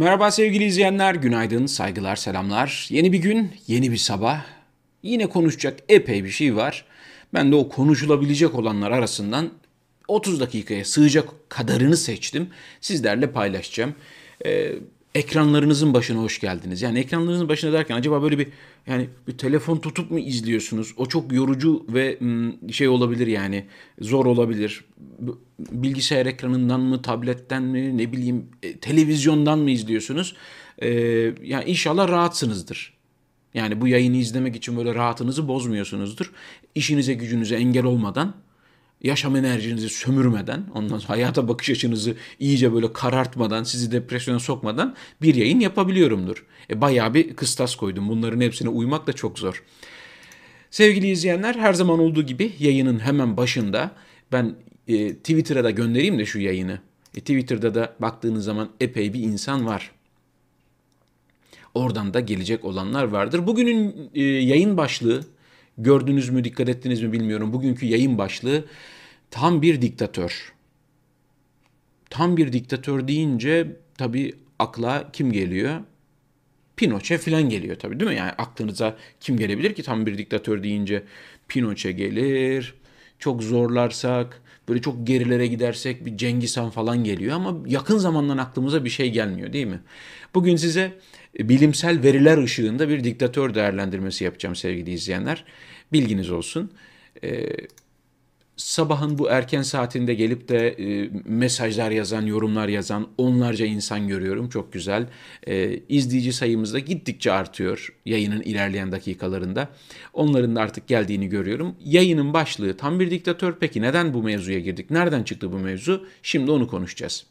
Merhaba sevgili izleyenler, günaydın, saygılar, selamlar. Yeni bir gün, yeni bir sabah. Yine konuşacak epey bir şey var. Ben de o konuşulabilecek olanlar arasından 30 dakikaya sığacak kadarını seçtim. Sizlerle paylaşacağım. Ee, ekranlarınızın başına hoş geldiniz. Yani ekranlarınızın başına derken acaba böyle bir yani bir telefon tutup mu izliyorsunuz? O çok yorucu ve şey olabilir yani zor olabilir. Bilgisayar ekranından mı, tabletten mi, ne bileyim e, televizyondan mı izliyorsunuz? Ee, yani inşallah rahatsınızdır. Yani bu yayını izlemek için böyle rahatınızı bozmuyorsunuzdur. İşinize gücünüze engel olmadan yaşam enerjinizi sömürmeden, ondan sonra hayata bakış açınızı iyice böyle karartmadan, sizi depresyona sokmadan bir yayın yapabiliyorumdur. E, bayağı bir kıstas koydum. Bunların hepsine uymak da çok zor. Sevgili izleyenler her zaman olduğu gibi yayının hemen başında ben e, Twitter'a da göndereyim de şu yayını. E, Twitter'da da baktığınız zaman epey bir insan var. Oradan da gelecek olanlar vardır. Bugünün e, yayın başlığı Gördünüz mü, dikkat ettiniz mi bilmiyorum. Bugünkü yayın başlığı tam bir diktatör. Tam bir diktatör deyince tabii akla kim geliyor? Pinochet falan geliyor tabii değil mi? Yani aklınıza kim gelebilir ki tam bir diktatör deyince? Pinochet gelir. Çok zorlarsak, böyle çok gerilere gidersek bir Cengiz Han falan geliyor ama yakın zamandan aklımıza bir şey gelmiyor değil mi? Bugün size bilimsel veriler ışığında bir diktatör değerlendirmesi yapacağım sevgili izleyenler. Bilginiz olsun. Ee, sabahın bu erken saatinde gelip de e, mesajlar yazan, yorumlar yazan onlarca insan görüyorum. Çok güzel. E, izleyici sayımız da gittikçe artıyor yayının ilerleyen dakikalarında. Onların da artık geldiğini görüyorum. Yayının başlığı tam bir diktatör. Peki neden bu mevzuya girdik? Nereden çıktı bu mevzu? Şimdi onu konuşacağız.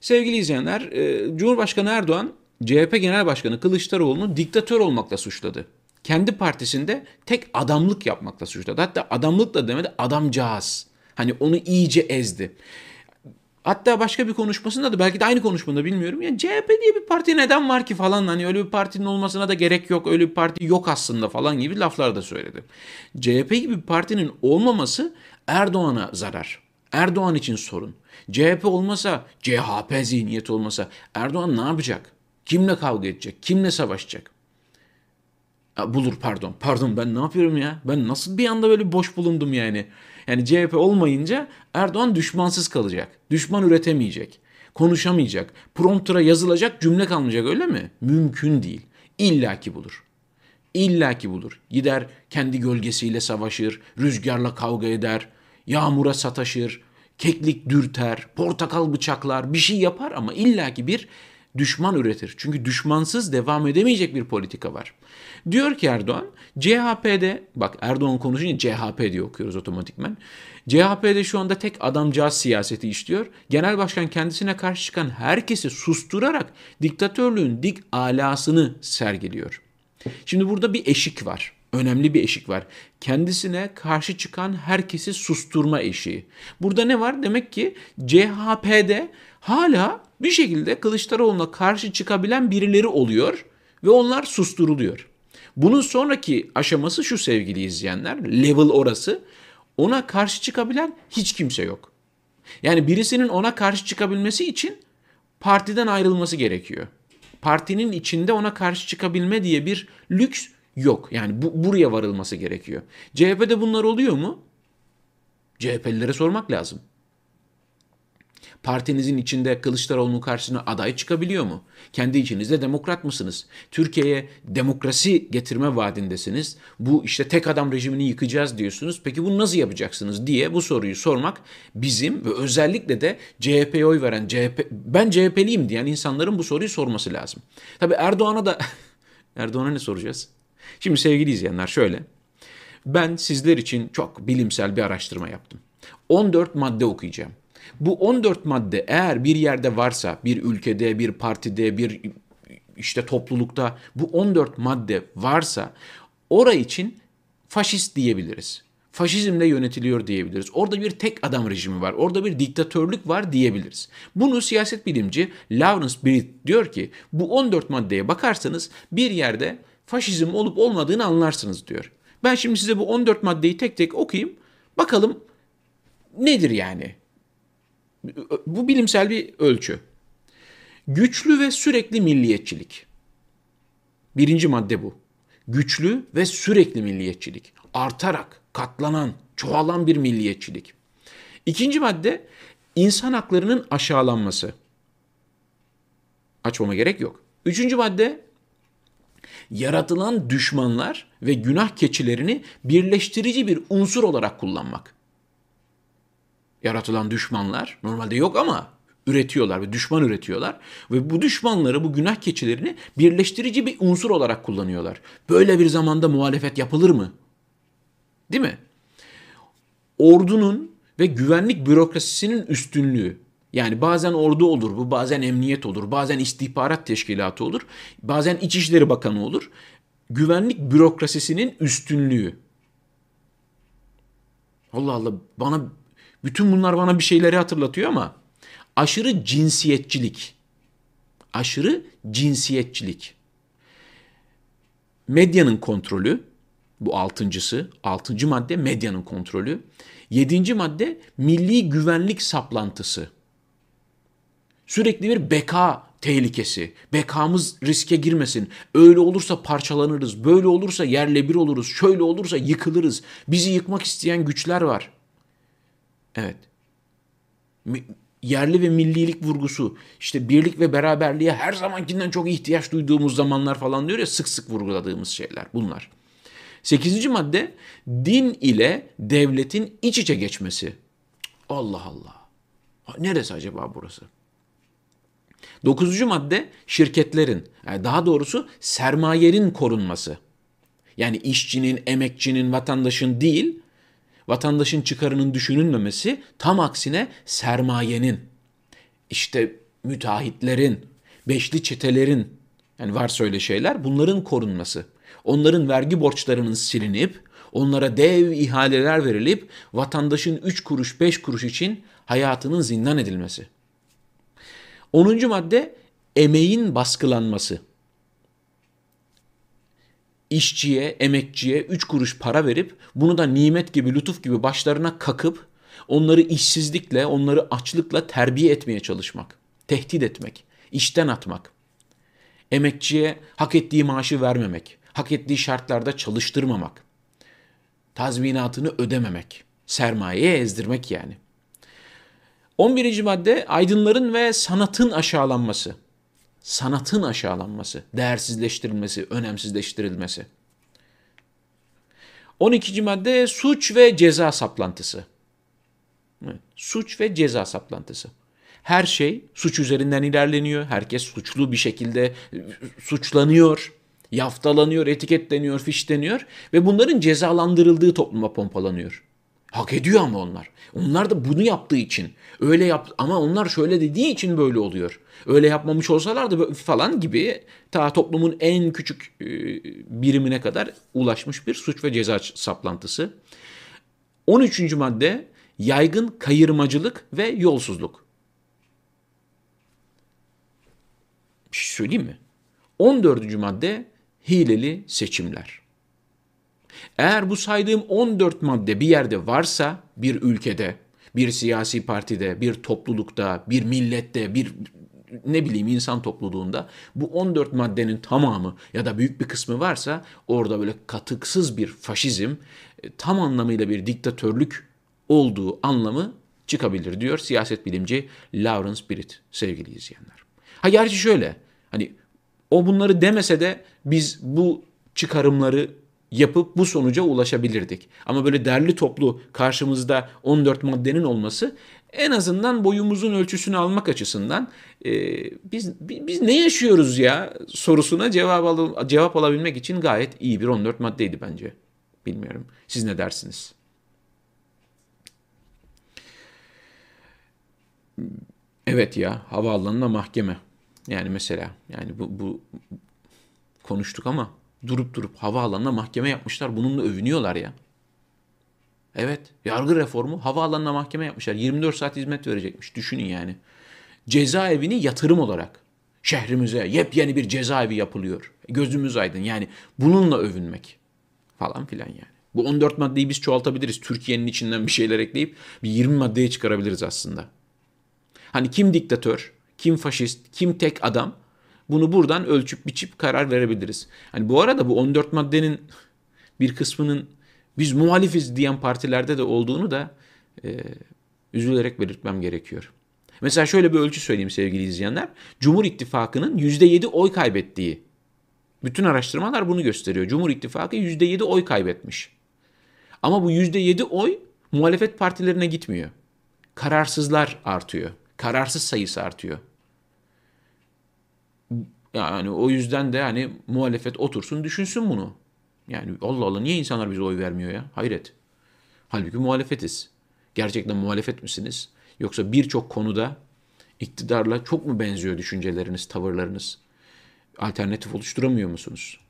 Sevgili izleyenler, e, Cumhurbaşkanı Erdoğan CHP Genel Başkanı Kılıçdaroğlu'nu diktatör olmakla suçladı kendi partisinde tek adamlık yapmakla suçladı. Hatta adamlık da demedi adamcağız. Hani onu iyice ezdi. Hatta başka bir konuşmasında da belki de aynı konuşmada bilmiyorum. Yani CHP diye bir parti neden var ki falan hani öyle bir partinin olmasına da gerek yok. Öyle bir parti yok aslında falan gibi laflar da söyledi. CHP gibi bir partinin olmaması Erdoğan'a zarar. Erdoğan için sorun. CHP olmasa, CHP zihniyeti olmasa Erdoğan ne yapacak? Kimle kavga edecek? Kimle savaşacak? Bulur pardon. Pardon ben ne yapıyorum ya? Ben nasıl bir anda böyle boş bulundum yani? Yani CHP olmayınca Erdoğan düşmansız kalacak. Düşman üretemeyecek. Konuşamayacak. Promptura yazılacak cümle kalmayacak öyle mi? Mümkün değil. İlla ki bulur. İlla ki bulur. Gider kendi gölgesiyle savaşır, rüzgarla kavga eder, yağmura sataşır, keklik dürter, portakal bıçaklar, bir şey yapar ama illaki bir düşman üretir. Çünkü düşmansız devam edemeyecek bir politika var. Diyor ki Erdoğan, CHP'de, bak Erdoğan konuşunca CHP diye okuyoruz otomatikmen. CHP'de şu anda tek adamcağız siyaseti işliyor. Genel başkan kendisine karşı çıkan herkesi susturarak diktatörlüğün dik alasını sergiliyor. Şimdi burada bir eşik var. Önemli bir eşik var. Kendisine karşı çıkan herkesi susturma eşiği. Burada ne var? Demek ki CHP'de hala bir şekilde Kılıçdaroğlu'na karşı çıkabilen birileri oluyor ve onlar susturuluyor. Bunun sonraki aşaması şu sevgili izleyenler, level orası. Ona karşı çıkabilen hiç kimse yok. Yani birisinin ona karşı çıkabilmesi için partiden ayrılması gerekiyor. Partinin içinde ona karşı çıkabilme diye bir lüks yok. Yani bu, buraya varılması gerekiyor. CHP'de bunlar oluyor mu? CHP'lilere sormak lazım. Partinizin içinde Kılıçdaroğlu'nun karşısına aday çıkabiliyor mu? Kendi içinizde demokrat mısınız? Türkiye'ye demokrasi getirme vaadindesiniz. Bu işte tek adam rejimini yıkacağız diyorsunuz. Peki bunu nasıl yapacaksınız diye bu soruyu sormak bizim ve özellikle de CHP'ye oy veren CHP ben CHP'liyim diyen insanların bu soruyu sorması lazım. Tabii Erdoğan'a da Erdoğan'a ne soracağız? Şimdi sevgili izleyenler şöyle. Ben sizler için çok bilimsel bir araştırma yaptım. 14 madde okuyacağım. Bu 14 madde eğer bir yerde varsa, bir ülkede, bir partide, bir işte toplulukta bu 14 madde varsa oraya için faşist diyebiliriz. Faşizmle yönetiliyor diyebiliriz. Orada bir tek adam rejimi var. Orada bir diktatörlük var diyebiliriz. Bunu siyaset bilimci Lawrence Britt diyor ki bu 14 maddeye bakarsanız bir yerde faşizm olup olmadığını anlarsınız diyor. Ben şimdi size bu 14 maddeyi tek tek okuyayım. Bakalım nedir yani? Bu bilimsel bir ölçü. Güçlü ve sürekli milliyetçilik. Birinci madde bu. Güçlü ve sürekli milliyetçilik. Artarak, katlanan, çoğalan bir milliyetçilik. İkinci madde insan haklarının aşağılanması. Açmama gerek yok. Üçüncü madde yaratılan düşmanlar ve günah keçilerini birleştirici bir unsur olarak kullanmak. Yaratılan düşmanlar normalde yok ama üretiyorlar ve düşman üretiyorlar ve bu düşmanları, bu günah keçilerini birleştirici bir unsur olarak kullanıyorlar. Böyle bir zamanda muhalefet yapılır mı? Değil mi? Ordunun ve güvenlik bürokrasisinin üstünlüğü. Yani bazen ordu olur bu, bazen emniyet olur, bazen istihbarat teşkilatı olur, bazen İçişleri Bakanı olur. Güvenlik bürokrasisinin üstünlüğü. Allah Allah bana bütün bunlar bana bir şeyleri hatırlatıyor ama aşırı cinsiyetçilik. Aşırı cinsiyetçilik. Medyanın kontrolü, bu altıncısı, altıncı madde medyanın kontrolü. Yedinci madde milli güvenlik saplantısı. Sürekli bir beka tehlikesi. Bekamız riske girmesin. Öyle olursa parçalanırız. Böyle olursa yerle bir oluruz. Şöyle olursa yıkılırız. Bizi yıkmak isteyen güçler var. Evet. Yerli ve millilik vurgusu, işte birlik ve beraberliğe her zamankinden çok ihtiyaç duyduğumuz zamanlar falan diyor ya sık sık vurguladığımız şeyler bunlar. Sekizinci madde din ile devletin iç içe geçmesi. Allah Allah. Neresi acaba burası? Dokuzuncu madde şirketlerin, yani daha doğrusu sermayenin korunması. Yani işçinin, emekçinin, vatandaşın değil, vatandaşın çıkarının düşünülmemesi, tam aksine sermayenin, işte müteahhitlerin, beşli çetelerin, yani varsa öyle şeyler, bunların korunması. Onların vergi borçlarının silinip, onlara dev ihaleler verilip, vatandaşın 3 kuruş 5 kuruş için hayatının zindan edilmesi. 10. madde emeğin baskılanması. İşçiye, emekçiye 3 kuruş para verip bunu da nimet gibi, lütuf gibi başlarına kakıp onları işsizlikle, onları açlıkla terbiye etmeye çalışmak, tehdit etmek, işten atmak. Emekçiye hak ettiği maaşı vermemek, hak ettiği şartlarda çalıştırmamak, tazminatını ödememek, sermayeye ezdirmek yani. 11. madde aydınların ve sanatın aşağılanması. Sanatın aşağılanması, değersizleştirilmesi, önemsizleştirilmesi. 12. madde suç ve ceza saplantısı. suç ve ceza saplantısı. Her şey suç üzerinden ilerleniyor. Herkes suçlu bir şekilde suçlanıyor, yaftalanıyor, etiketleniyor, fişleniyor ve bunların cezalandırıldığı topluma pompalanıyor. Hak ediyor ama onlar. Onlar da bunu yaptığı için. Öyle yap ama onlar şöyle dediği için böyle oluyor. Öyle yapmamış olsalardı falan gibi ta toplumun en küçük e, birimine kadar ulaşmış bir suç ve ceza saplantısı. 13. madde yaygın kayırmacılık ve yolsuzluk. Bir şey söyleyeyim mi? 14. madde hileli seçimler. Eğer bu saydığım 14 madde bir yerde varsa bir ülkede, bir siyasi partide, bir toplulukta, bir millette, bir ne bileyim insan topluluğunda bu 14 maddenin tamamı ya da büyük bir kısmı varsa orada böyle katıksız bir faşizm, e, tam anlamıyla bir diktatörlük olduğu anlamı çıkabilir diyor siyaset bilimci Lawrence Britt sevgili izleyenler. Ha gerçi şöyle hani o bunları demese de biz bu çıkarımları yapıp bu sonuca ulaşabilirdik. Ama böyle derli toplu karşımızda 14 maddenin olması en azından boyumuzun ölçüsünü almak açısından e, biz biz ne yaşıyoruz ya sorusuna cevap al cevap alabilmek için gayet iyi bir 14 maddeydi bence. Bilmiyorum. Siz ne dersiniz? Evet ya havaalanına mahkeme. Yani mesela yani bu, bu konuştuk ama durup durup havaalanına mahkeme yapmışlar. Bununla övünüyorlar ya. Evet, yargı reformu havaalanına mahkeme yapmışlar. 24 saat hizmet verecekmiş. Düşünün yani. Cezaevini yatırım olarak şehrimize yepyeni bir cezaevi yapılıyor. Gözümüz aydın. Yani bununla övünmek falan filan yani. Bu 14 maddeyi biz çoğaltabiliriz. Türkiye'nin içinden bir şeyler ekleyip bir 20 maddeye çıkarabiliriz aslında. Hani kim diktatör, kim faşist, kim tek adam bunu buradan ölçüp biçip karar verebiliriz. Hani bu arada bu 14 maddenin bir kısmının biz muhalifiz diyen partilerde de olduğunu da e, üzülerek belirtmem gerekiyor. Mesela şöyle bir ölçü söyleyeyim sevgili izleyenler. Cumhur İttifakı'nın %7 oy kaybettiği. Bütün araştırmalar bunu gösteriyor. Cumhur İttifakı %7 oy kaybetmiş. Ama bu %7 oy muhalefet partilerine gitmiyor. Kararsızlar artıyor. Kararsız sayısı artıyor. Yani o yüzden de hani muhalefet otursun düşünsün bunu. Yani Allah Allah niye insanlar bize oy vermiyor ya? Hayret. Halbuki muhalefetiz. Gerçekten muhalefet misiniz? Yoksa birçok konuda iktidarla çok mu benziyor düşünceleriniz, tavırlarınız? Alternatif oluşturamıyor musunuz?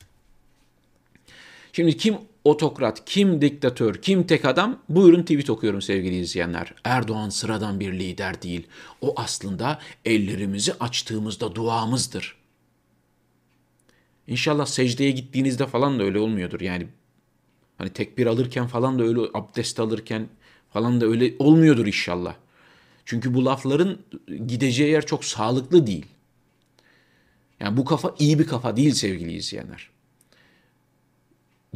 Şimdi kim otokrat, kim diktatör, kim tek adam? Buyurun tweet okuyorum sevgili izleyenler. Erdoğan sıradan bir lider değil. O aslında ellerimizi açtığımızda duamızdır. İnşallah secdeye gittiğinizde falan da öyle olmuyordur. Yani hani tekbir alırken falan da öyle abdest alırken falan da öyle olmuyordur inşallah. Çünkü bu lafların gideceği yer çok sağlıklı değil. Yani bu kafa iyi bir kafa değil sevgili izleyenler.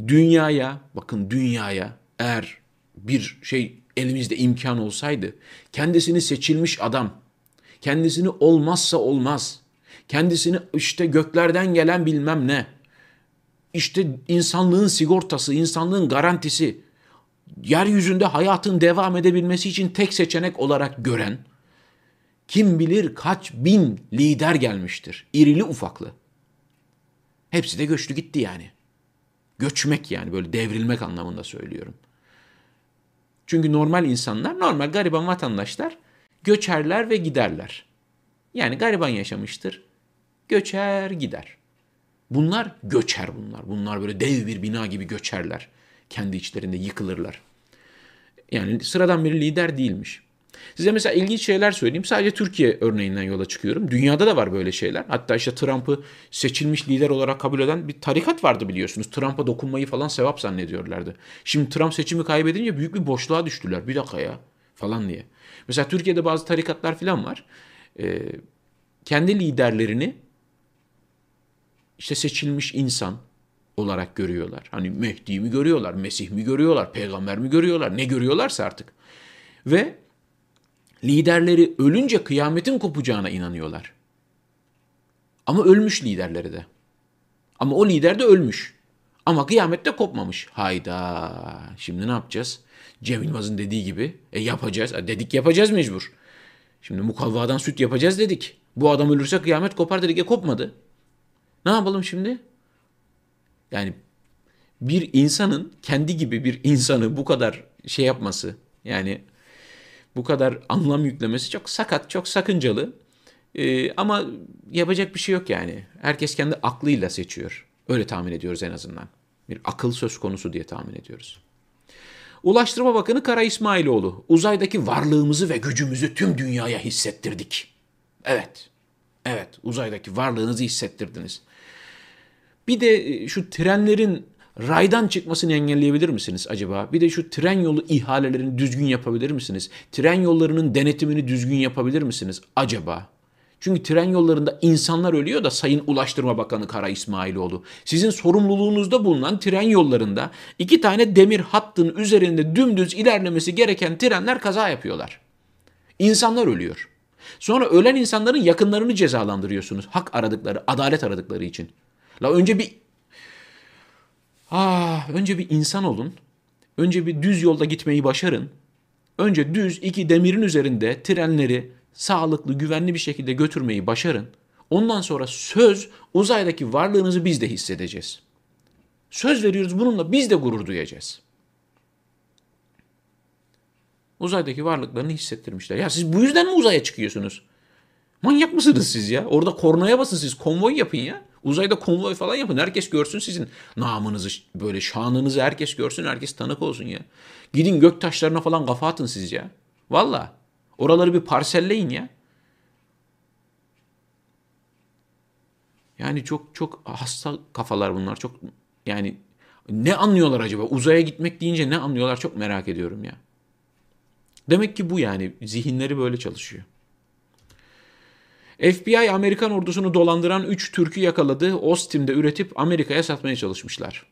Dünyaya, bakın dünyaya eğer bir şey elimizde imkan olsaydı, kendisini seçilmiş adam, kendisini olmazsa olmaz, kendisini işte göklerden gelen bilmem ne, işte insanlığın sigortası, insanlığın garantisi, yeryüzünde hayatın devam edebilmesi için tek seçenek olarak gören, kim bilir kaç bin lider gelmiştir. İrili ufaklı. Hepsi de göçtü gitti yani. Göçmek yani böyle devrilmek anlamında söylüyorum. Çünkü normal insanlar, normal gariban vatandaşlar göçerler ve giderler. Yani gariban yaşamıştır. Göçer gider. Bunlar göçer bunlar. Bunlar böyle dev bir bina gibi göçerler. Kendi içlerinde yıkılırlar. Yani sıradan bir lider değilmiş. Size mesela ilginç şeyler söyleyeyim. Sadece Türkiye örneğinden yola çıkıyorum. Dünyada da var böyle şeyler. Hatta işte Trump'ı seçilmiş lider olarak kabul eden bir tarikat vardı biliyorsunuz. Trump'a dokunmayı falan sevap zannediyorlardı. Şimdi Trump seçimi kaybedince büyük bir boşluğa düştüler. Bir dakika ya falan diye. Mesela Türkiye'de bazı tarikatlar falan var. Ee, kendi liderlerini işte seçilmiş insan olarak görüyorlar. Hani Mehdi mi görüyorlar, Mesih mi görüyorlar, peygamber mi görüyorlar, ne görüyorlarsa artık. Ve liderleri ölünce kıyametin kopacağına inanıyorlar. Ama ölmüş liderleri de. Ama o lider de ölmüş. Ama kıyamette kopmamış. Hayda. Şimdi ne yapacağız? Cem Yılmaz'ın dediği gibi. E yapacağız. E dedik yapacağız mecbur. Şimdi mukavvadan süt yapacağız dedik. Bu adam ölürse kıyamet kopar dedik. E kopmadı. Ne yapalım şimdi? Yani bir insanın kendi gibi bir insanı bu kadar şey yapması yani bu kadar anlam yüklemesi çok sakat, çok sakıncalı. Ee, ama yapacak bir şey yok yani. Herkes kendi aklıyla seçiyor. Öyle tahmin ediyoruz en azından. Bir akıl söz konusu diye tahmin ediyoruz. Ulaştırma Bakanı Kara İsmailoğlu, uzaydaki varlığımızı ve gücümüzü tüm dünyaya hissettirdik. Evet, evet uzaydaki varlığınızı hissettirdiniz. Bir de e, şu trenlerin raydan çıkmasını engelleyebilir misiniz acaba? Bir de şu tren yolu ihalelerini düzgün yapabilir misiniz? Tren yollarının denetimini düzgün yapabilir misiniz acaba? Çünkü tren yollarında insanlar ölüyor da Sayın Ulaştırma Bakanı Kara İsmailoğlu. Sizin sorumluluğunuzda bulunan tren yollarında iki tane demir hattın üzerinde dümdüz ilerlemesi gereken trenler kaza yapıyorlar. İnsanlar ölüyor. Sonra ölen insanların yakınlarını cezalandırıyorsunuz. Hak aradıkları, adalet aradıkları için. La önce bir Ah, önce bir insan olun. Önce bir düz yolda gitmeyi başarın. Önce düz iki demirin üzerinde trenleri sağlıklı, güvenli bir şekilde götürmeyi başarın. Ondan sonra söz uzaydaki varlığınızı biz de hissedeceğiz. Söz veriyoruz bununla biz de gurur duyacağız. Uzaydaki varlıklarını hissettirmişler. Ya siz bu yüzden mi uzaya çıkıyorsunuz? Manyak mısınız siz ya? Orada kornaya basın siz konvoy yapın ya. Uzayda konvoy falan yapın. Herkes görsün sizin namınızı, böyle şanınızı herkes görsün, herkes tanık olsun ya. Gidin gök taşlarına falan kafa atın siz ya. Valla. Oraları bir parselleyin ya. Yani çok çok hasta kafalar bunlar. Çok yani ne anlıyorlar acaba? Uzaya gitmek deyince ne anlıyorlar çok merak ediyorum ya. Demek ki bu yani zihinleri böyle çalışıyor. FBI Amerikan ordusunu dolandıran 3 Türk'ü yakaladı. Austin'de üretip Amerika'ya satmaya çalışmışlar.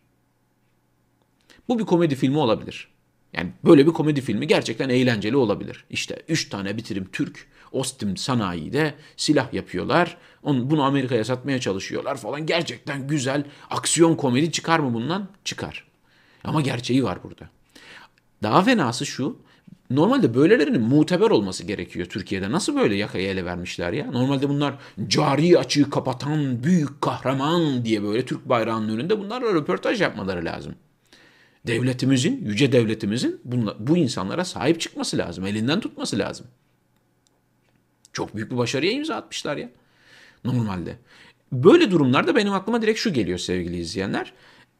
Bu bir komedi filmi olabilir. Yani böyle bir komedi filmi gerçekten eğlenceli olabilir. İşte 3 tane bitirim Türk Austin sanayide silah yapıyorlar. Onu, bunu Amerika'ya satmaya çalışıyorlar falan. Gerçekten güzel aksiyon komedi çıkar mı bundan? Çıkar. Ama gerçeği var burada. Daha fenası şu. Normalde böylelerinin muteber olması gerekiyor Türkiye'de. Nasıl böyle yakayı ele vermişler ya? Normalde bunlar cari açığı kapatan büyük kahraman diye böyle Türk bayrağının önünde bunlarla röportaj yapmaları lazım. Devletimizin, yüce devletimizin bunla, bu insanlara sahip çıkması lazım. Elinden tutması lazım. Çok büyük bir başarıya imza atmışlar ya. Normalde. Böyle durumlarda benim aklıma direkt şu geliyor sevgili izleyenler.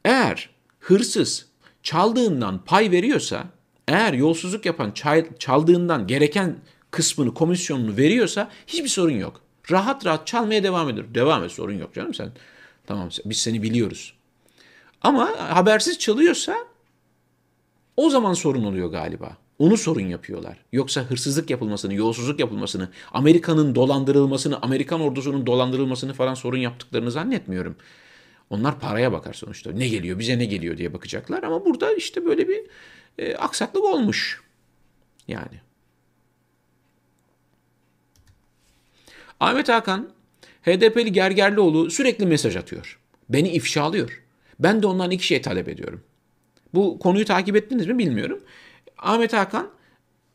Eğer hırsız çaldığından pay veriyorsa, eğer yolsuzluk yapan çaldığından gereken kısmını, komisyonunu veriyorsa hiçbir sorun yok. Rahat rahat çalmaya devam ediyor. Devam et sorun yok canım sen. Tamam biz seni biliyoruz. Ama habersiz çalıyorsa o zaman sorun oluyor galiba. Onu sorun yapıyorlar. Yoksa hırsızlık yapılmasını, yolsuzluk yapılmasını, Amerika'nın dolandırılmasını, Amerikan ordusunun dolandırılmasını falan sorun yaptıklarını zannetmiyorum. Onlar paraya bakar sonuçta. Ne geliyor, bize ne geliyor diye bakacaklar. Ama burada işte böyle bir e, aksaklık olmuş. Yani. Ahmet Hakan, HDP'li Gergerlioğlu sürekli mesaj atıyor. Beni ifşalıyor. Ben de ondan iki şey talep ediyorum. Bu konuyu takip ettiniz mi bilmiyorum. Ahmet Hakan,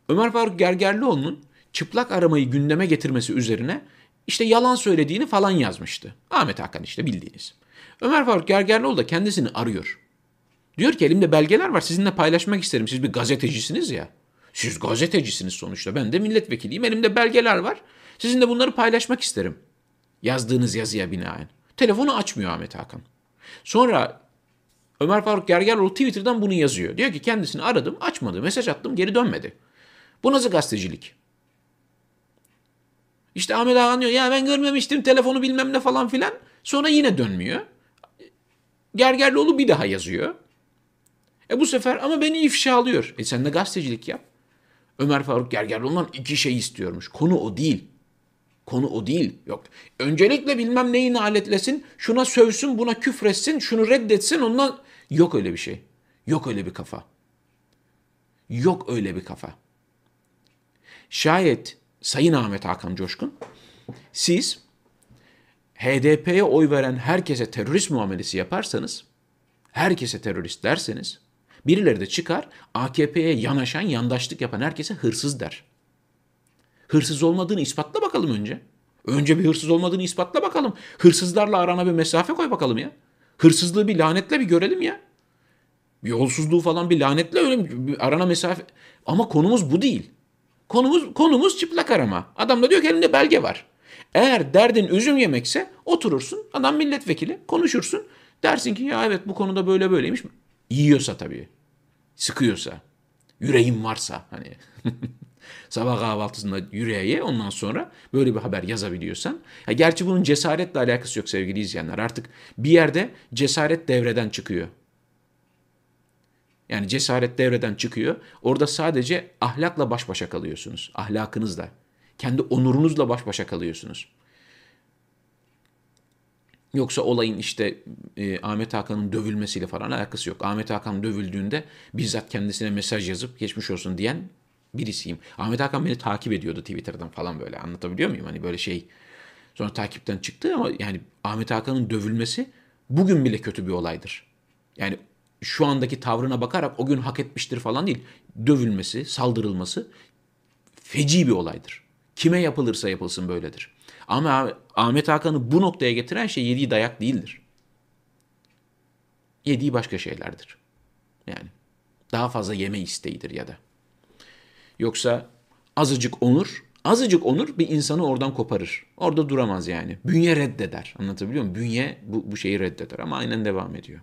Ömer Faruk Gergerlioğlu'nun çıplak aramayı gündeme getirmesi üzerine işte yalan söylediğini falan yazmıştı. Ahmet Hakan işte bildiğiniz. Ömer Faruk Gergerlioğlu da kendisini arıyor. Diyor ki elimde belgeler var sizinle paylaşmak isterim. Siz bir gazetecisiniz ya. Siz gazetecisiniz sonuçta. Ben de milletvekiliyim. Elimde belgeler var. Sizinle bunları paylaşmak isterim. Yazdığınız yazıya binaen. Telefonu açmıyor Ahmet Hakan. Sonra Ömer Faruk Gergerlioğlu Twitter'dan bunu yazıyor. Diyor ki kendisini aradım, açmadı, mesaj attım, geri dönmedi. Bu nasıl gazetecilik? İşte Ahmet Hakan diyor ya ben görmemiştim telefonu bilmem ne falan filan. Sonra yine dönmüyor. Gergerlioğlu bir daha yazıyor. E bu sefer ama beni ifşa alıyor. E sen de gazetecilik yap. Ömer Faruk Gergerlioğlu'ndan iki şey istiyormuş. Konu o değil. Konu o değil. Yok. Öncelikle bilmem neyi aletlesin, şuna sövsün, buna küfretsin, şunu reddetsin, ondan... Yok öyle bir şey. Yok öyle bir kafa. Yok öyle bir kafa. Şayet Sayın Ahmet Hakan Coşkun, siz HDP'ye oy veren herkese terörist muamelesi yaparsanız, herkese terörist derseniz, birileri de çıkar AKP'ye yanaşan, yandaşlık yapan herkese hırsız der. Hırsız olmadığını ispatla bakalım önce. Önce bir hırsız olmadığını ispatla bakalım. Hırsızlarla arana bir mesafe koy bakalım ya. Hırsızlığı bir lanetle bir görelim ya. Yolsuzluğu falan bir lanetle öyle bir arana mesafe. Ama konumuz bu değil. Konumuz konumuz çıplak arama. Adam da diyor ki elinde belge var. Eğer derdin üzüm yemekse oturursun. Adam milletvekili konuşursun. Dersin ki ya evet bu konuda böyle böyleymiş. Yiyorsa tabii. Sıkıyorsa. Yüreğin varsa hani. Sabah kahvaltısında yüreğe ondan sonra böyle bir haber yazabiliyorsan. Ya gerçi bunun cesaretle alakası yok sevgili izleyenler. Artık bir yerde cesaret devreden çıkıyor. Yani cesaret devreden çıkıyor. Orada sadece ahlakla baş başa kalıyorsunuz. Ahlakınızla. Kendi onurunuzla baş başa kalıyorsunuz. Yoksa olayın işte e, Ahmet Hakan'ın dövülmesiyle falan alakası yok. Ahmet Hakan dövüldüğünde bizzat kendisine mesaj yazıp geçmiş olsun diyen birisiyim. Ahmet Hakan beni takip ediyordu Twitter'dan falan böyle anlatabiliyor muyum? Hani böyle şey sonra takipten çıktı ama yani Ahmet Hakan'ın dövülmesi bugün bile kötü bir olaydır. Yani şu andaki tavrına bakarak o gün hak etmiştir falan değil. Dövülmesi, saldırılması feci bir olaydır. Kime yapılırsa yapılsın böyledir. Ama Ahmet Hakan'ı bu noktaya getiren şey yediği dayak değildir. Yediği başka şeylerdir. Yani daha fazla yeme isteğidir ya da. Yoksa azıcık onur, azıcık onur bir insanı oradan koparır. Orada duramaz yani. Bünye reddeder. Anlatabiliyor muyum? Bünye bu, bu şeyi reddeder ama aynen devam ediyor.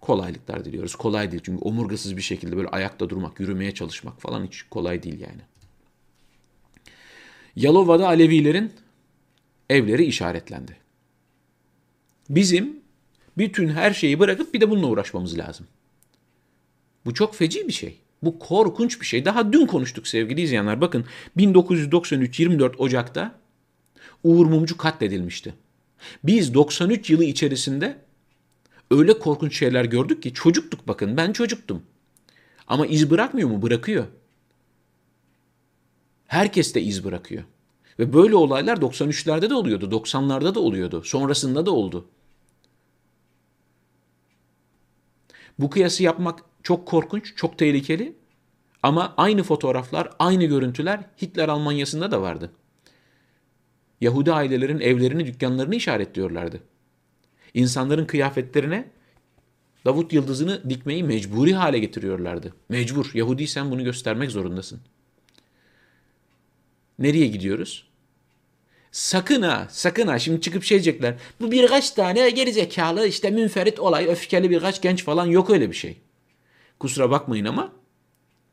Kolaylıklar diliyoruz. Kolay değil çünkü omurgasız bir şekilde böyle ayakta durmak, yürümeye çalışmak falan hiç kolay değil yani. Yalova'da Alevilerin evleri işaretlendi. Bizim bütün her şeyi bırakıp bir de bununla uğraşmamız lazım. Bu çok feci bir şey. Bu korkunç bir şey. Daha dün konuştuk sevgili izleyenler. Bakın 1993 24 Ocak'ta Uğur Mumcu katledilmişti. Biz 93 yılı içerisinde öyle korkunç şeyler gördük ki çocuktuk bakın ben çocuktum. Ama iz bırakmıyor mu? Bırakıyor. Herkes de iz bırakıyor. Ve böyle olaylar 93'lerde de oluyordu, 90'larda da oluyordu, sonrasında da oldu. Bu kıyası yapmak çok korkunç, çok tehlikeli ama aynı fotoğraflar, aynı görüntüler Hitler Almanya'sında da vardı. Yahudi ailelerin evlerini, dükkanlarını işaretliyorlardı. İnsanların kıyafetlerine Davut yıldızını dikmeyi mecburi hale getiriyorlardı. Mecbur. Yahudiysen bunu göstermek zorundasın. Nereye gidiyoruz? Sakın ha, sakın ha. Şimdi çıkıp şey diyecekler. Bu birkaç tane gerizekalı işte münferit olay, öfkeli birkaç genç falan yok öyle bir şey. Kusura bakmayın ama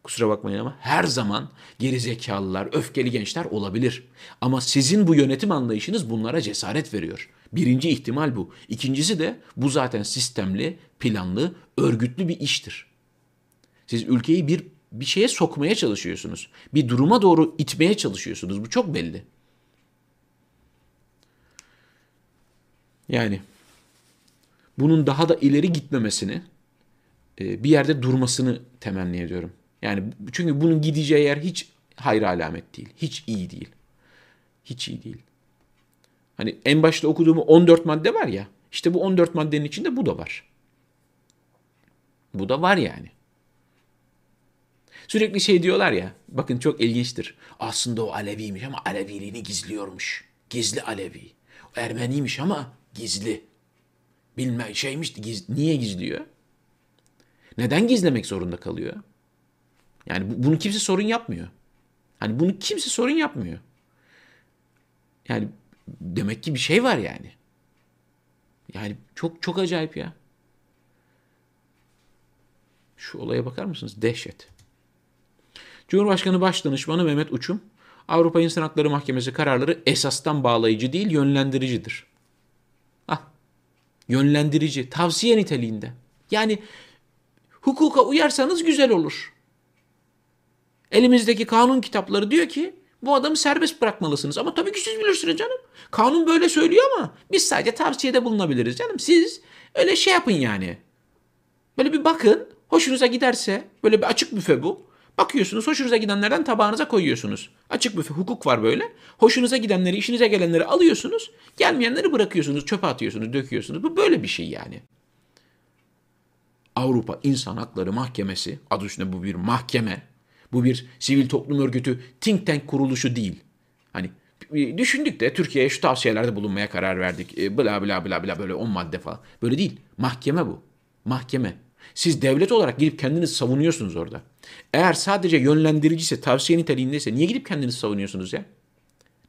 kusura bakmayın ama her zaman gerizekalılar, öfkeli gençler olabilir. Ama sizin bu yönetim anlayışınız bunlara cesaret veriyor. Birinci ihtimal bu. İkincisi de bu zaten sistemli, planlı, örgütlü bir iştir. Siz ülkeyi bir bir şeye sokmaya çalışıyorsunuz. Bir duruma doğru itmeye çalışıyorsunuz. Bu çok belli. Yani bunun daha da ileri gitmemesini, e, bir yerde durmasını temenni ediyorum. Yani çünkü bunun gideceği yer hiç hayır alamet değil. Hiç iyi değil. Hiç iyi değil. Hani en başta okuduğum 14 madde var ya. İşte bu 14 maddenin içinde bu da var. Bu da var yani. Sürekli şey diyorlar ya. Bakın çok ilginçtir. Aslında o Aleviymiş ama Aleviliğini gizliyormuş. Gizli Alevi. O Ermeniymiş ama gizli. Bilme şeymiş giz, niye gizliyor? Neden gizlemek zorunda kalıyor? Yani bu, bunu kimse sorun yapmıyor. Hani bunu kimse sorun yapmıyor. Yani demek ki bir şey var yani. Yani çok çok acayip ya. Şu olaya bakar mısınız? Dehşet. Cumhurbaşkanı Başdanışmanı Mehmet Uçum, Avrupa İnsan Hakları Mahkemesi kararları esastan bağlayıcı değil, yönlendiricidir. Ah, yönlendirici, tavsiye niteliğinde. Yani hukuka uyarsanız güzel olur. Elimizdeki kanun kitapları diyor ki bu adamı serbest bırakmalısınız. Ama tabii ki siz bilirsiniz canım. Kanun böyle söylüyor ama biz sadece tavsiyede bulunabiliriz canım. Siz öyle şey yapın yani. Böyle bir bakın. Hoşunuza giderse böyle bir açık büfe bu. Bakıyorsunuz hoşunuza gidenlerden tabağınıza koyuyorsunuz. Açık büfe hukuk var böyle. Hoşunuza gidenleri, işinize gelenleri alıyorsunuz. Gelmeyenleri bırakıyorsunuz, çöpe atıyorsunuz, döküyorsunuz. Bu böyle bir şey yani. Avrupa İnsan Hakları Mahkemesi, adı üstünde bu bir mahkeme. Bu bir sivil toplum örgütü, think tank kuruluşu değil. Hani düşündük de Türkiye'ye şu tavsiyelerde bulunmaya karar verdik. E, bla bla bla bla böyle 10 madde falan. Böyle değil. Mahkeme bu. Mahkeme. Siz devlet olarak gidip kendinizi savunuyorsunuz orada. Eğer sadece yönlendiriciyse, tavsiye niteliğindeyse niye gidip kendinizi savunuyorsunuz ya?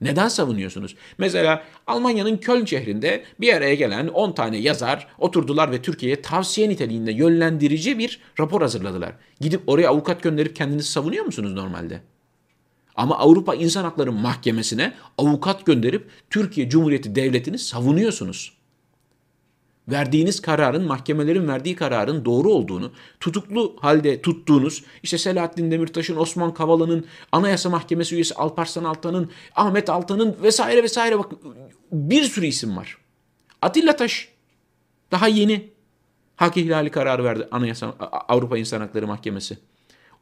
Neden savunuyorsunuz? Mesela Almanya'nın Köln şehrinde bir araya gelen 10 tane yazar oturdular ve Türkiye'ye tavsiye niteliğinde yönlendirici bir rapor hazırladılar. Gidip oraya avukat gönderip kendinizi savunuyor musunuz normalde? Ama Avrupa İnsan Hakları Mahkemesi'ne avukat gönderip Türkiye Cumhuriyeti Devleti'ni savunuyorsunuz verdiğiniz kararın, mahkemelerin verdiği kararın doğru olduğunu, tutuklu halde tuttuğunuz, işte Selahattin Demirtaş'ın, Osman Kavala'nın, Anayasa Mahkemesi üyesi Alparslan Altan'ın, Ahmet Altan'ın vesaire vesaire bak bir sürü isim var. Atilla Taş daha yeni hak ihlali kararı verdi Anayasa Avrupa İnsan Hakları Mahkemesi.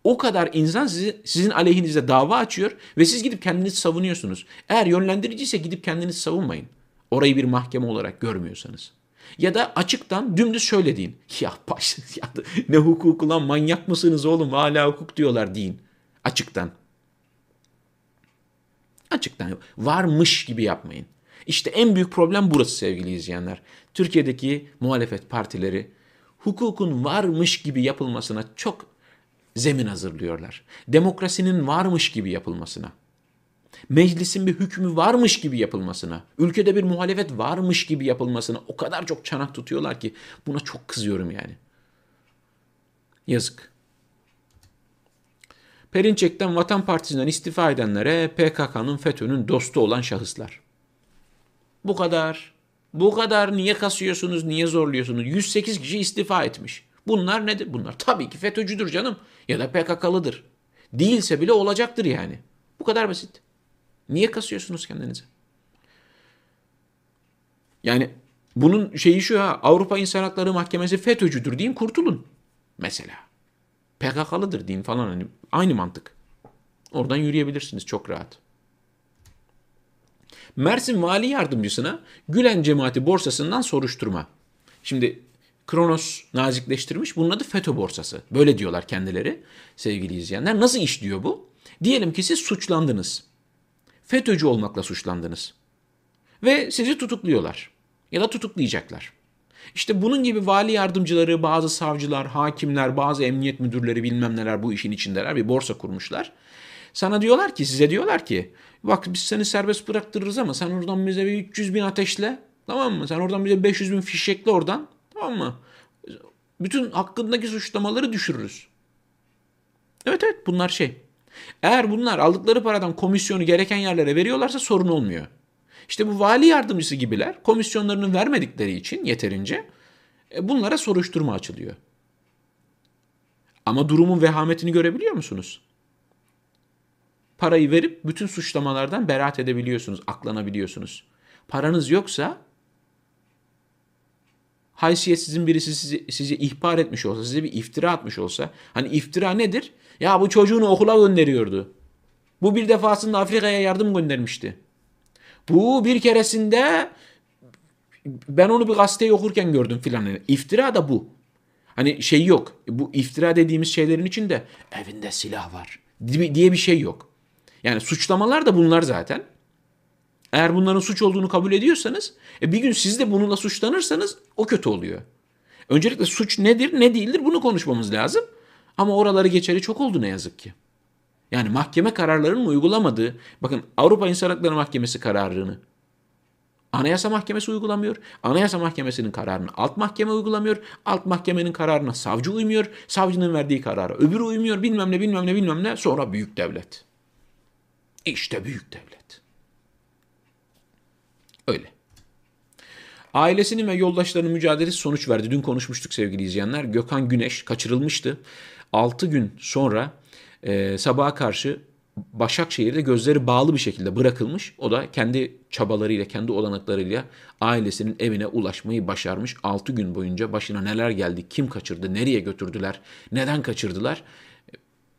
O kadar insan sizi, sizin aleyhinize dava açıyor ve siz gidip kendinizi savunuyorsunuz. Eğer yönlendiriciyse gidip kendinizi savunmayın. Orayı bir mahkeme olarak görmüyorsanız. Ya da açıktan dümdüz şöyle deyin. Ya baş, ya ne hukuku lan manyak mısınız oğlum hala hukuk diyorlar deyin. Açıktan. Açıktan varmış gibi yapmayın. İşte en büyük problem burası sevgili izleyenler. Türkiye'deki muhalefet partileri hukukun varmış gibi yapılmasına çok zemin hazırlıyorlar. Demokrasinin varmış gibi yapılmasına meclisin bir hükmü varmış gibi yapılmasına, ülkede bir muhalefet varmış gibi yapılmasına o kadar çok çanak tutuyorlar ki buna çok kızıyorum yani. Yazık. Perinçek'ten Vatan Partisi'nden istifa edenlere PKK'nın FETÖ'nün dostu olan şahıslar. Bu kadar. Bu kadar niye kasıyorsunuz, niye zorluyorsunuz? 108 kişi istifa etmiş. Bunlar nedir? Bunlar tabii ki FETÖ'cüdür canım ya da PKK'lıdır. Değilse bile olacaktır yani. Bu kadar basit. Niye kasıyorsunuz kendinizi? Yani bunun şeyi şu ha Avrupa İnsan Hakları Mahkemesi FETÖ'cüdür deyin kurtulun. Mesela. PKK'lıdır deyin falan hani aynı mantık. Oradan yürüyebilirsiniz çok rahat. Mersin Vali Yardımcısına Gülen Cemaati borsasından soruşturma. Şimdi Kronos nazikleştirmiş. Bunun adı FETÖ borsası. Böyle diyorlar kendileri sevgili izleyenler. Nasıl işliyor bu? Diyelim ki siz suçlandınız. FETÖ'cü olmakla suçlandınız. Ve sizi tutukluyorlar. Ya da tutuklayacaklar. İşte bunun gibi vali yardımcıları, bazı savcılar, hakimler, bazı emniyet müdürleri bilmem neler bu işin içindeler. Bir borsa kurmuşlar. Sana diyorlar ki, size diyorlar ki bak biz seni serbest bıraktırırız ama sen oradan bize bir 300 bin ateşle. Tamam mı? Sen oradan bize 500 bin fişekle oradan. Tamam mı? Bütün hakkındaki suçlamaları düşürürüz. Evet evet bunlar şey. Eğer bunlar aldıkları paradan komisyonu gereken yerlere veriyorlarsa sorun olmuyor. İşte bu vali yardımcısı gibiler komisyonlarını vermedikleri için yeterince e, bunlara soruşturma açılıyor. Ama durumun vehametini görebiliyor musunuz? Parayı verip bütün suçlamalardan beraat edebiliyorsunuz, aklanabiliyorsunuz. Paranız yoksa haysiyetsizin birisi sizi, sizi ihbar etmiş olsa, size bir iftira atmış olsa, hani iftira nedir? Ya bu çocuğunu okula gönderiyordu. Bu bir defasında Afrika'ya yardım göndermişti. Bu bir keresinde ben onu bir gazeteyi okurken gördüm filan. İftira da bu. Hani şey yok. Bu iftira dediğimiz şeylerin içinde evinde silah var diye bir şey yok. Yani suçlamalar da bunlar zaten. Eğer bunların suç olduğunu kabul ediyorsanız e bir gün siz de bununla suçlanırsanız o kötü oluyor. Öncelikle suç nedir ne değildir bunu konuşmamız lazım. Ama oraları geçeri çok oldu ne yazık ki. Yani mahkeme kararlarının uygulamadığı, bakın Avrupa İnsan Hakları Mahkemesi kararını Anayasa Mahkemesi uygulamıyor. Anayasa Mahkemesi'nin kararını alt mahkeme uygulamıyor. Alt mahkemenin kararına savcı uymuyor. Savcının verdiği karara öbürü uymuyor. Bilmem ne bilmem ne bilmem ne. Sonra büyük devlet. İşte büyük devlet. Öyle. Ailesinin ve yoldaşlarının mücadelesi sonuç verdi. Dün konuşmuştuk sevgili izleyenler. Gökhan Güneş kaçırılmıştı. 6 gün sonra e, sabaha karşı Başakşehir'de gözleri bağlı bir şekilde bırakılmış. O da kendi çabalarıyla, kendi olanaklarıyla ailesinin evine ulaşmayı başarmış. 6 gün boyunca başına neler geldi, kim kaçırdı, nereye götürdüler, neden kaçırdılar?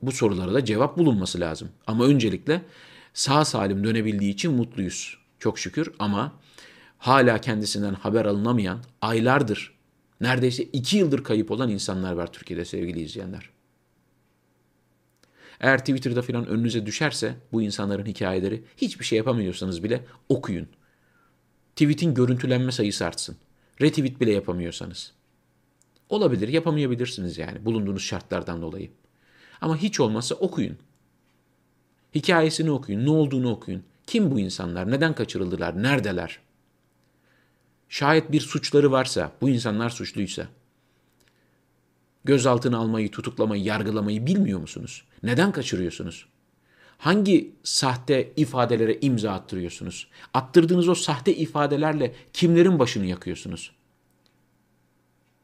Bu sorulara da cevap bulunması lazım. Ama öncelikle sağ salim dönebildiği için mutluyuz. Çok şükür ama hala kendisinden haber alınamayan aylardır, neredeyse iki yıldır kayıp olan insanlar var Türkiye'de sevgili izleyenler. Eğer Twitter'da falan önünüze düşerse bu insanların hikayeleri hiçbir şey yapamıyorsanız bile okuyun. Tweet'in görüntülenme sayısı artsın. Retweet bile yapamıyorsanız. Olabilir, yapamayabilirsiniz yani bulunduğunuz şartlardan dolayı. Ama hiç olmazsa okuyun. Hikayesini okuyun, ne olduğunu okuyun. Kim bu insanlar, neden kaçırıldılar, neredeler? Şayet bir suçları varsa, bu insanlar suçluysa, gözaltına almayı, tutuklamayı, yargılamayı bilmiyor musunuz? Neden kaçırıyorsunuz? Hangi sahte ifadelere imza attırıyorsunuz? Attırdığınız o sahte ifadelerle kimlerin başını yakıyorsunuz?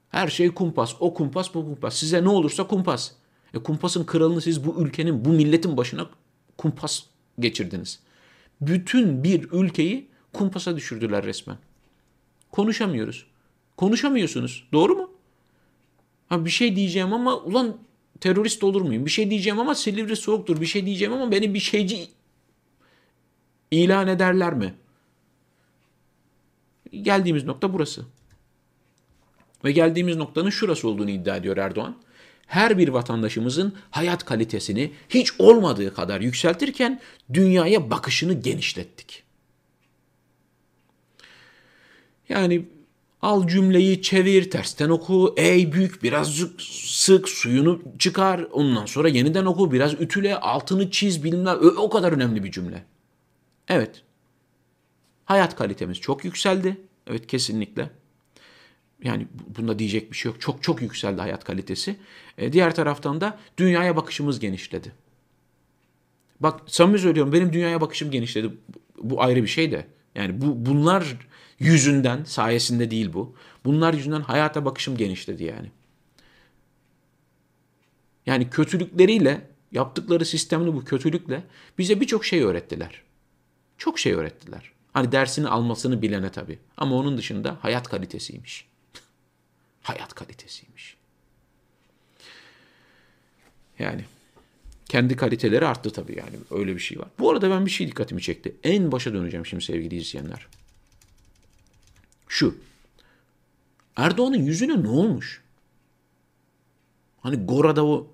Her şey kumpas. O kumpas bu kumpas. Size ne olursa kumpas. E kumpasın kralını siz bu ülkenin, bu milletin başına kumpas geçirdiniz. Bütün bir ülkeyi kumpasa düşürdüler resmen. Konuşamıyoruz. Konuşamıyorsunuz. Doğru mu? Ha bir şey diyeceğim ama ulan terörist olur muyum? Bir şey diyeceğim ama Silivri soğuktur. Bir şey diyeceğim ama beni bir şeyci ilan ederler mi? Geldiğimiz nokta burası. Ve geldiğimiz noktanın şurası olduğunu iddia ediyor Erdoğan. Her bir vatandaşımızın hayat kalitesini hiç olmadığı kadar yükseltirken dünyaya bakışını genişlettik. Yani Al cümleyi çevir, tersten oku, ey büyük biraz sık, suyunu çıkar, ondan sonra yeniden oku, biraz ütüle, altını çiz bilmem o kadar önemli bir cümle. Evet. Hayat kalitemiz çok yükseldi. Evet kesinlikle. Yani bunda diyecek bir şey yok. Çok çok yükseldi hayat kalitesi. E, diğer taraftan da dünyaya bakışımız genişledi. Bak samimi söylüyorum benim dünyaya bakışım genişledi. Bu ayrı bir şey de. Yani bu bunlar yüzünden, sayesinde değil bu. Bunlar yüzünden hayata bakışım genişledi yani. Yani kötülükleriyle, yaptıkları sistemli bu kötülükle bize birçok şey öğrettiler. Çok şey öğrettiler. Hani dersini almasını bilene tabii. Ama onun dışında hayat kalitesiymiş. hayat kalitesiymiş. Yani kendi kaliteleri arttı tabii yani öyle bir şey var. Bu arada ben bir şey dikkatimi çekti. En başa döneceğim şimdi sevgili izleyenler. Şu. Erdoğan'ın yüzüne ne olmuş? Hani Gora'da o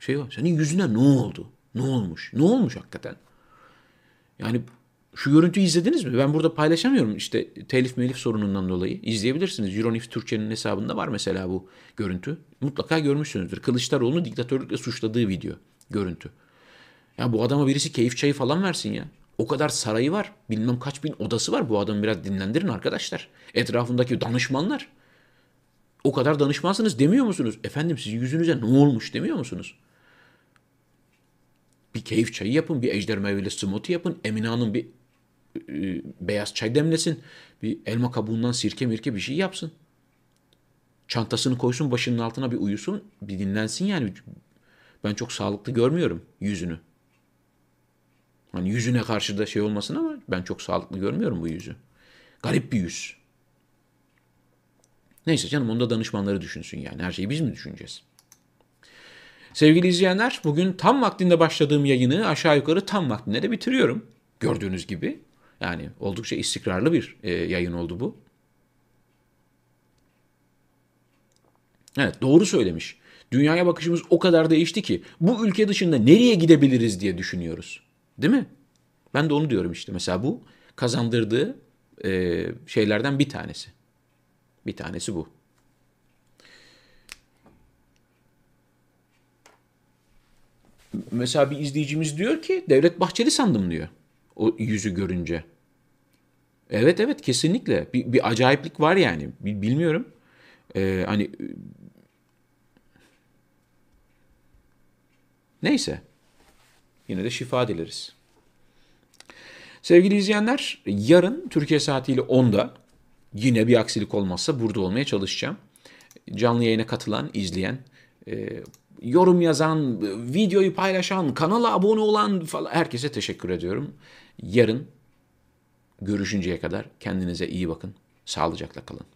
şey var. Senin yüzüne ne oldu? Ne olmuş? Ne olmuş hakikaten? Yani şu görüntüyü izlediniz mi? Ben burada paylaşamıyorum işte telif melif sorunundan dolayı. İzleyebilirsiniz. Euronews Türkçe'nin hesabında var mesela bu görüntü. Mutlaka görmüşsünüzdür. Kılıçdaroğlu'nu diktatörlükle suçladığı video, görüntü. Ya bu adama birisi keyif çayı falan versin ya. O kadar sarayı var. Bilmem kaç bin odası var. Bu adamı biraz dinlendirin arkadaşlar. Etrafındaki danışmanlar. O kadar danışmansınız demiyor musunuz? Efendim sizin yüzünüze ne olmuş demiyor musunuz? Bir keyif çayı yapın, bir ejder meyveli smoothie yapın. Emine Hanım bir e, beyaz çay demlesin. Bir elma kabuğundan sirke mirke bir şey yapsın. Çantasını koysun başının altına bir uyusun. Bir dinlensin yani. Ben çok sağlıklı görmüyorum yüzünü. Hani yüzüne karşı da şey olmasın ama ben çok sağlıklı görmüyorum bu yüzü. Garip bir yüz. Neyse canım onda danışmanları düşünsün yani. Her şeyi biz mi düşüneceğiz? Sevgili izleyenler bugün tam vaktinde başladığım yayını aşağı yukarı tam vaktinde de bitiriyorum. Gördüğünüz gibi. Yani oldukça istikrarlı bir e, yayın oldu bu. Evet doğru söylemiş. Dünyaya bakışımız o kadar değişti ki bu ülke dışında nereye gidebiliriz diye düşünüyoruz. Değil mi? Ben de onu diyorum işte. Mesela bu kazandırdığı e, şeylerden bir tanesi. Bir tanesi bu. Mesela bir izleyicimiz diyor ki Devlet Bahçeli sandım diyor. O yüzü görünce. Evet evet kesinlikle. Bir, bir acayiplik var yani. Bilmiyorum. Ee, hani neyse. Yine de şifa dileriz. Sevgili izleyenler, yarın Türkiye saatiyle 10'da yine bir aksilik olmazsa burada olmaya çalışacağım. Canlı yayına katılan, izleyen, e, yorum yazan, videoyu paylaşan, kanala abone olan falan herkese teşekkür ediyorum. Yarın görüşünceye kadar kendinize iyi bakın. Sağlıcakla kalın.